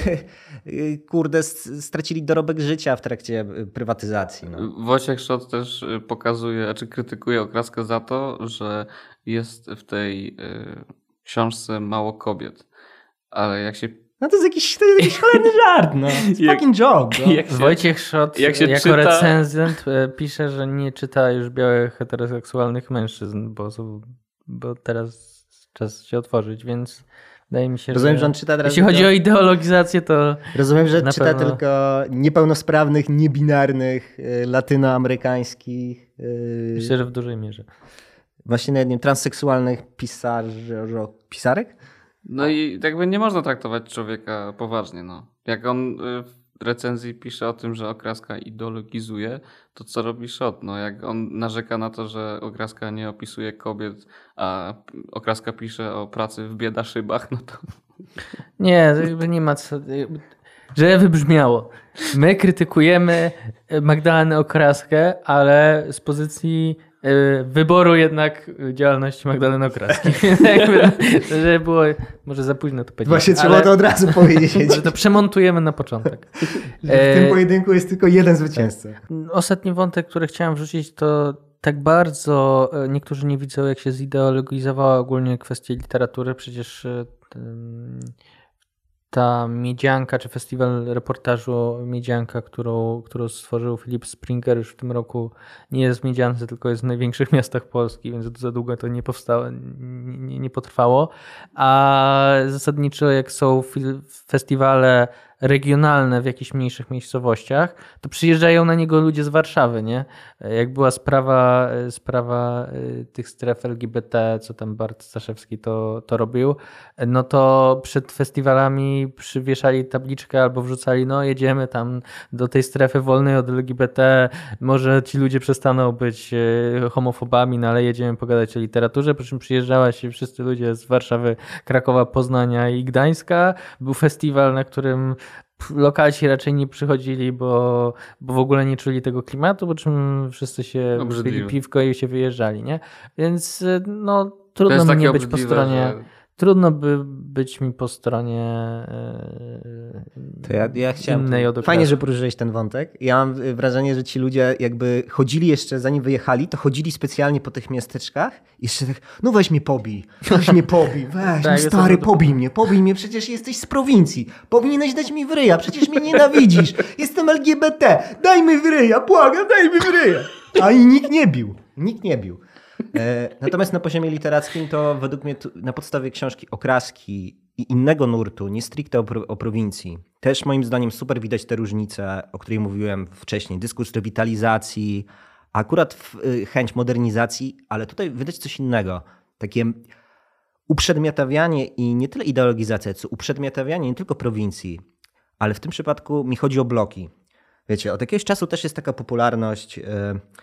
<laughs> kurde stracili dorobek życia w trakcie prywatyzacji. No. Wojciech Szot też pokazuje, czy krytykuje okraskę za to, że jest w tej y, książce mało kobiet. Ale jak się no to jest jakiś, to jest jakiś cholerny <laughs> żart, no. It's fucking joke. No. Jak się, Wojciech Szot jak się jako czyta... recenzent e, pisze, że nie czyta już białych heteroseksualnych mężczyzn, bo, bo teraz czas się otworzyć, więc wydaje mi się, Rozumiem, że, że on czyta teraz Jeśli chodzi o ideologizację, to Rozumiem, że czyta pewno... tylko niepełnosprawnych, niebinarnych, e, latynoamerykańskich. Yy... Myślę, że w dużej mierze właśnie na jednym transseksualnych pisarzy, pisarek? No i jakby nie można traktować człowieka poważnie. No. Jak on y, w recenzji pisze o tym, że okraska ideologizuje, to co robi Szot? No, jak on narzeka na to, że okraska nie opisuje kobiet, a okraska pisze o pracy w bieda szybach, no to... Nie, nie ma co... Że wybrzmiało. My krytykujemy Magdalenę Okraskę, ale z pozycji wyboru jednak działalności Magdaleny Okraski. <laughs> że było może za późno to powiedzieć. Właśnie trzeba to od razu powiedzieć. <laughs> Że to przemontujemy na początek. <laughs> w tym e, pojedynku jest tylko jeden zwycięzca. Ostatni wątek, który chciałem wrzucić to tak bardzo e, niektórzy nie widzą jak się zideologizowała ogólnie kwestia literatury. Przecież ta Miedzianka, czy festiwal reportażu Miedzianka, którą, którą stworzył Filip Springer już w tym roku, nie jest w Miedziance, tylko jest w największych <laughs> miastach Polski, więc za długo to nie powstało, nie, nie potrwało. A zasadniczo jak są festiwale regionalne w jakichś mniejszych miejscowościach, to przyjeżdżają na niego ludzie z Warszawy, nie? Jak była sprawa, sprawa y, tych stref LGBT, co tam Bart Staszewski to, to robił, no to przed festiwalami przywieszali tabliczkę albo wrzucali, no jedziemy tam do tej strefy wolnej od LGBT, może ci ludzie przestaną być y, homofobami, no ale jedziemy pogadać o literaturze, po czym przyjeżdżała się wszyscy ludzie z Warszawy, Krakowa, Poznania i Gdańska. Był festiwal, na którym lokalci raczej nie przychodzili, bo, bo w ogóle nie czuli tego klimatu, po czym wszyscy się pili piwko i się wyjeżdżali, nie? Więc no trudno mi nie być po stronie... Że trudno by być mi po stronie to ja, ja chciałem, innej od Fajnie, że poruszyłeś ten wątek. Ja mam wrażenie, że ci ludzie jakby chodzili jeszcze, zanim wyjechali, to chodzili specjalnie po tych miasteczkach i jeszcze tak, no weź mnie pobij, weź mnie pobij, weź, <laughs> tak, no stary, pobij mnie, pobij mnie, przecież jesteś z prowincji, powinieneś dać mi wryja, przecież mnie nienawidzisz, jestem LGBT, daj mi wryja, błagam, daj mi wryja. A i nikt nie bił, nikt nie bił. E, natomiast na poziomie literackim to według mnie na podstawie książki Okraski i innego nurtu, nie stricte o, o, prowincji, też moim zdaniem super widać te różnice, o której mówiłem wcześniej. Dyskurs rewitalizacji, akurat y, chęć modernizacji, ale tutaj widać coś innego. Takie uprzedmiotawianie i nie tyle ideologizacja, co uprzedmiotawianie nie tylko prowincji, ale w tym przypadku mi chodzi o bloki. Wiecie, od jakiegoś czasu też jest taka popularność y,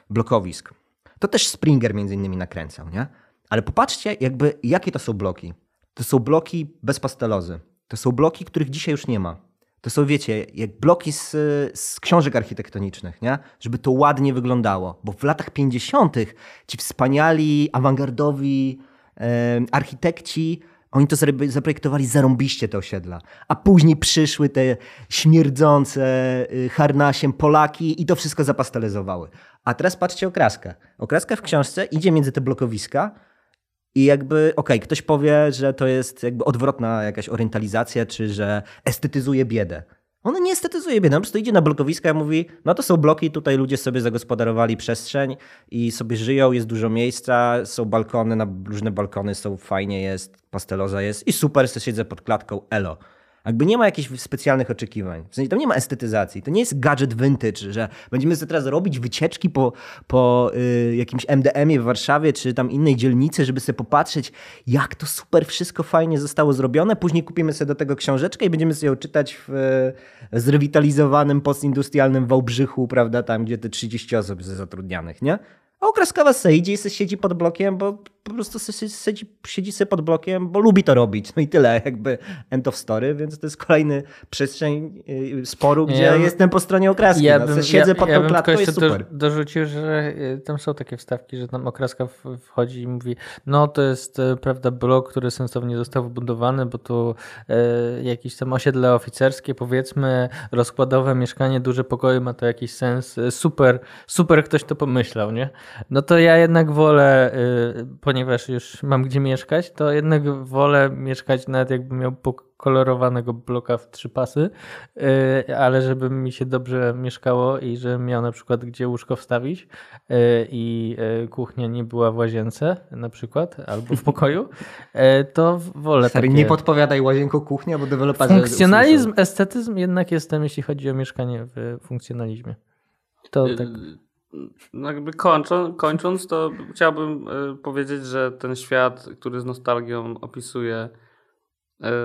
blokowisk. To też Springer między innymi nakręcał, nie? Ale popatrzcie, jakby, jakie to są bloki. To są bloki bez pastelozy. To są bloki, których dzisiaj już nie ma. To są, wiecie, jak bloki z, z książek architektonicznych, nie? Żeby to ładnie wyglądało. Bo w latach 50. ci wspaniali, awangardowi e, architekci Oni to zaprojektowali zarąbiście te osiedla. A później przyszły te śmierdzące y, harnasiem Polaki i to wszystko zapastelizowały. A teraz patrzcie okraskę. Okraska w książce idzie między te blokowiska i jakby, okej, okay, ktoś powie, że to jest jakby odwrotna jakaś orientalizacja, czy że estetyzuje biedę. Ona nie estetyzuje biedy, on po prostu idzie na blokowiska i mówi, no to są bloki, tutaj ludzie sobie zagospodarowali przestrzeń i sobie żyją, jest dużo miejsca, są balkony, na różne balkony są, fajnie jest, pasteloza jest i super, sobie siedzę pod klatką, elo. Jakby nie ma jakichś specjalnych oczekiwań. W sensie tam nie ma estetyzacji. To nie jest gadżet vintage, że będziemy sobie teraz robić wycieczki po, po y, jakimś MDM-ie w Warszawie czy tam innej dzielnicy, żeby sobie popatrzeć, jak to super wszystko fajnie zostało zrobione. Później kupimy sobie do tego książeczkę i będziemy sobie ją czytać w y, zrewitalizowanym postindustrialnym Wałbrzychu, prawda, tam gdzie te 30 osób jest zatrudnianych, nie? A okraskowa se idzie i se siedzi pod blokiem, bo po prostu siedzi, siedzi sobie pod blokiem, bo lubi to robić. No i tyle, jakby end of story, więc to jest kolejny przestrzeń y, sporu, gdzie ja jestem po stronie okraski. Ja no, bym, siedzę ja, pod ja tą klatką, jest super. dorzucił, że y, tam są takie wstawki, że tam okraska wchodzi i mówi, no to jest y, prawda blok, który sensownie został wybudowany, bo tu e, jakieś tam osiedle oficerskie, powiedzmy, rozkładowe mieszkanie, duże pokoje, ma to jakiś sens. Super, super ktoś to pomyślał, nie? No to ja jednak wolę, e, ponieważ już mam gdzie mieszkać, to jednak wolę mieszkać nawet jakbym miał kolorowanego bloka w trzy pasy, y, ale żeby mi się dobrze mieszkało i że miał na przykład gdzie łóżko wstawić y, i y, kuchnia nie była w łazience na przykład, albo w pokoju, to wolę Stary, takie... nie podpowiadaj łazienko kuchnia, bo deweloperzy... Funkcjonalizm, estetyzm jednak jestem, jeśli chodzi o mieszkanie w funkcjonalizmie. To tak... No jakby kończąc, kończąc, to chciałbym y, powiedzieć, że ten świat, który z nostalgią opisuje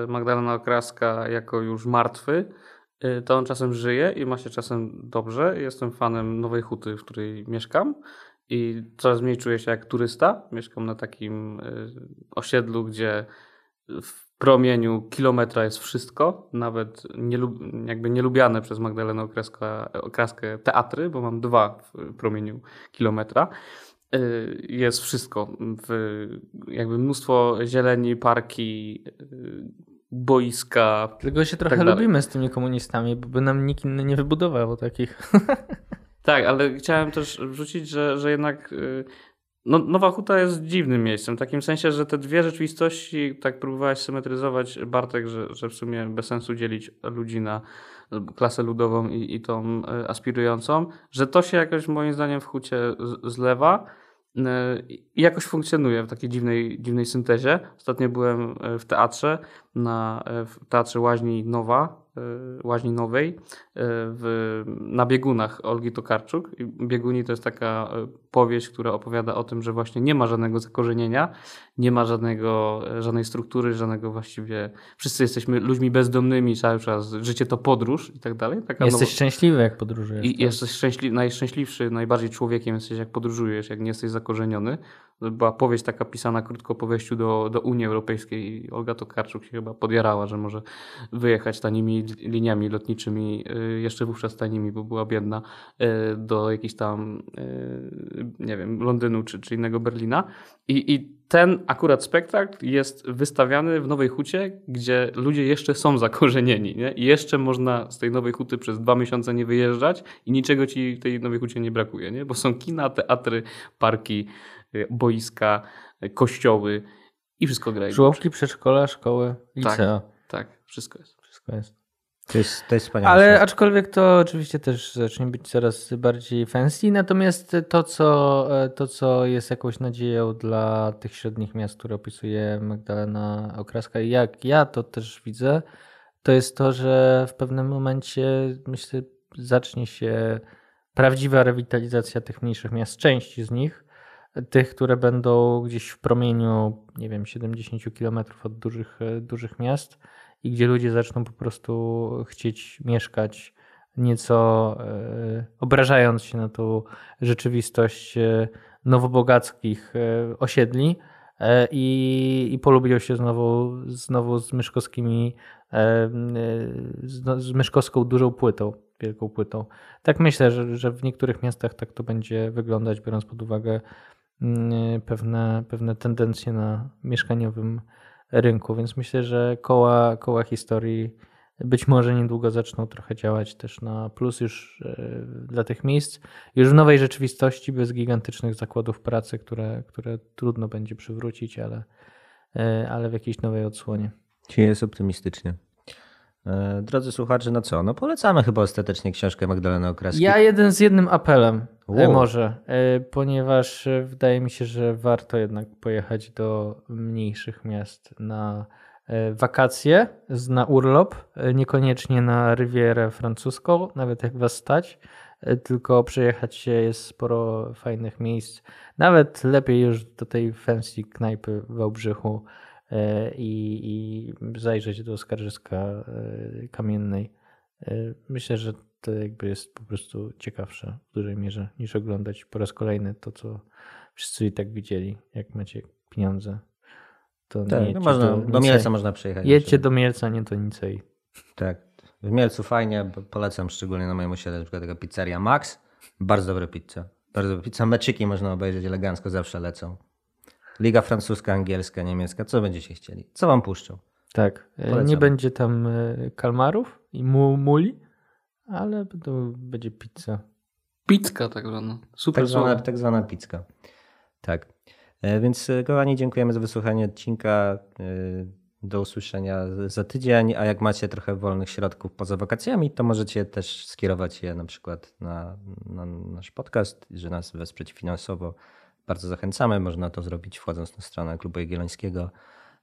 y, Magdalena Okraska jako już martwy, y, to on czasem żyje i ma się czasem dobrze. Jestem fanem Nowej Huty, w której mieszkam i coraz mniej czuję się jak turysta. Mieszkam na takim osiedlu, gdzie w promieniu kilometra jest wszystko, nawet nielub, jakby nielubiane przez Magdalenę Okraska, Okraskę teatry, bo mam dwa w promieniu kilometra. Y, jest wszystko. jakby mnóstwo zieleni, parki, y, boiska. Tylko się trochę tak lubimy z tymi komunistami, bo by nam nikt inny nie wybudował takich. <laughs> Tak, ale chciałem też wrzucić, że, że jednak y, no, Nowa Huta jest dziwnym miejscem, w takim sensie, że te dwie rzeczywistości, tak próbowałeś symetryzować, Bartek, że, że w sumie bez sensu dzielić ludzi na klasę ludową i, i tą e, aspirującą, że to się jakoś moim zdaniem w Hucie zlewa e, i jakoś funkcjonuje w takiej dziwnej, dziwnej syntezie. Ostatnio byłem e, w teatrze, na, w Teatrze Łaźni Nowa Y, Łaźni Nowej y, w, na biegunach Olgi Tokarczuk. Bieguni to jest taka y, powieść, która opowiada o tym, że właśnie nie ma żadnego zakorzenienia, nie ma żadnego, żadnej struktury, żadnego właściwie. Wszyscy jesteśmy ludźmi bezdomnymi cały czas, życie to podróż i tak dalej. Taka jesteś nowo... szczęśliwy, jak podróżujesz. I tak? jesteś szczęśli... najszczęśliwszy, najbardziej człowiekiem jesteś, jak podróżujesz, jak nie jesteś zakorzeniony. Była powieść taka pisana krótko po wejściu do, do Unii Europejskiej i Olga Tokarczuk się chyba podjarała, że może wyjechać tanimi liniami lotniczymi, y, jeszcze wówczas tanimi, bo była biedna, y, do jakiejś tam, y, nie wiem, Londynu czy, czy innego Berlina. I, I ten akurat spektakl jest wystawiany w Nowej Hucie, gdzie ludzie jeszcze są zakorzenieni. Nie? I jeszcze można z tej Nowej Huty przez dwa miesiące nie wyjeżdżać i niczego ci w tej Nowej Hucie nie brakuje, nie? bo są kina, teatry, parki, boiska, kościoły i wszystko gra. Żłobki, przedszkola, szkoły, licea. Tak, tak, wszystko jest. Wszystko jest. To jest, to jest wspaniałe. Ale aczkolwiek to oczywiście też zacznie być coraz bardziej fancy. Natomiast to co, to, co jest jakąś nadzieją dla tych średnich miast, które opisuje Magdalena Okraska, i jak ja to też widzę, to jest to, że w pewnym momencie myślę, zacznie się prawdziwa rewitalizacja tych mniejszych miast, części z nich, tych, które będą gdzieś w promieniu, nie wiem, 70 km od dużych, dużych miast i gdzie ludzie zaczną po prostu chcieć mieszkać, nieco e, obrażając się na tą rzeczywistość e, nowobogackich e, osiedli i, i polubią się znowu, znowu z myszkowskimi, z myszkowską dużą płytą, wielką płytą. Tak myślę, że, że w niektórych miastach tak to będzie wyglądać, biorąc pod uwagę mm, pewne, pewne tendencje na mieszkaniowym rynku, więc myślę, że koła, koła historii być może niedługo zaczną trochę działać też na plus już e, dla tych miejsc, już w nowej rzeczywistości, bez gigantycznych zakładów pracy, które, które trudno będzie przywrócić, ale, e, ale w jakiejś nowej odsłonie. Dzisiaj jest optymistycznie. E, drodzy słuchacze, no co? No polecamy chyba ostatecznie książkę Magdaleny Okraskiej. Ja jeden z jednym apelem Wow. może, ponieważ wydaje mi się, że warto jednak pojechać do mniejszych miast na wakacje, na urlop, niekoniecznie na Rivierę francuską, nawet jak was stać, tylko przejechać się, jest sporo fajnych miejsc. Nawet lepiej już do tej fancy knajpy w Wałbrzychu i, i zajrzeć do skarżyska kamiennej. Myślę, że to jakby jest po prostu ciekawsze w dużej mierze niż oglądać po raz kolejny to, co wszyscy i tak widzieli, jak macie pieniądze. To tak, no można, do, do Mielca można przyjechać. Jedźcie do Mielca, nie to Nicei. Tak. W Mielcu fajnie, polecam szczególnie na moim osiedlu, na przykład taka pizzeria Max. Bardzo dobra pizza. Bardzo dobra pizza. Meczyki można obejrzeć elegancko, zawsze lecą. Liga francuska, angielska, niemiecka. Co będziecie chcieli? Co wam puszczą? Tak. E, polecam. Nie będzie tam e, kalmarów i mu, muli, ale to będzie pizza. Pizzka tak zwana. Super tak zwana, tak zwana pizza. Tak. E, więc kochani, dziękujemy za wysłuchanie odcinka. Do usłyszenia za tydzień, a jak macie trochę wolnych środków poza wakacjami, to możecie też skierować je na przykład na, na nasz podcast, że nas wesprzeć finansowo. Bardzo zachęcamy. Można to zrobić wchodząc na stronę Klubu Jagiellońskiego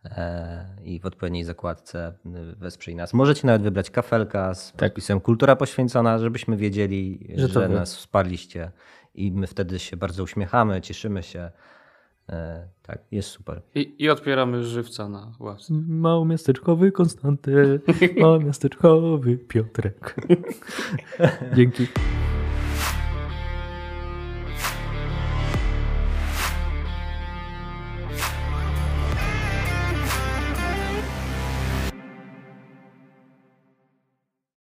e, i w odpowiedniej zakładce wesprzyj nas. Możecie nawet wybrać kafelka z tak. podpisem Kultura Poświęcona, żebyśmy wiedzieli, że, że nas wsparliście i my wtedy się bardzo uśmiechamy, cieszymy się. E, tak, jest super. I, I odpieramy żywca na ławce. Małomiasteczkowy Konstanty, małomiasteczkowy Piotrek. <laughs> Dzięki.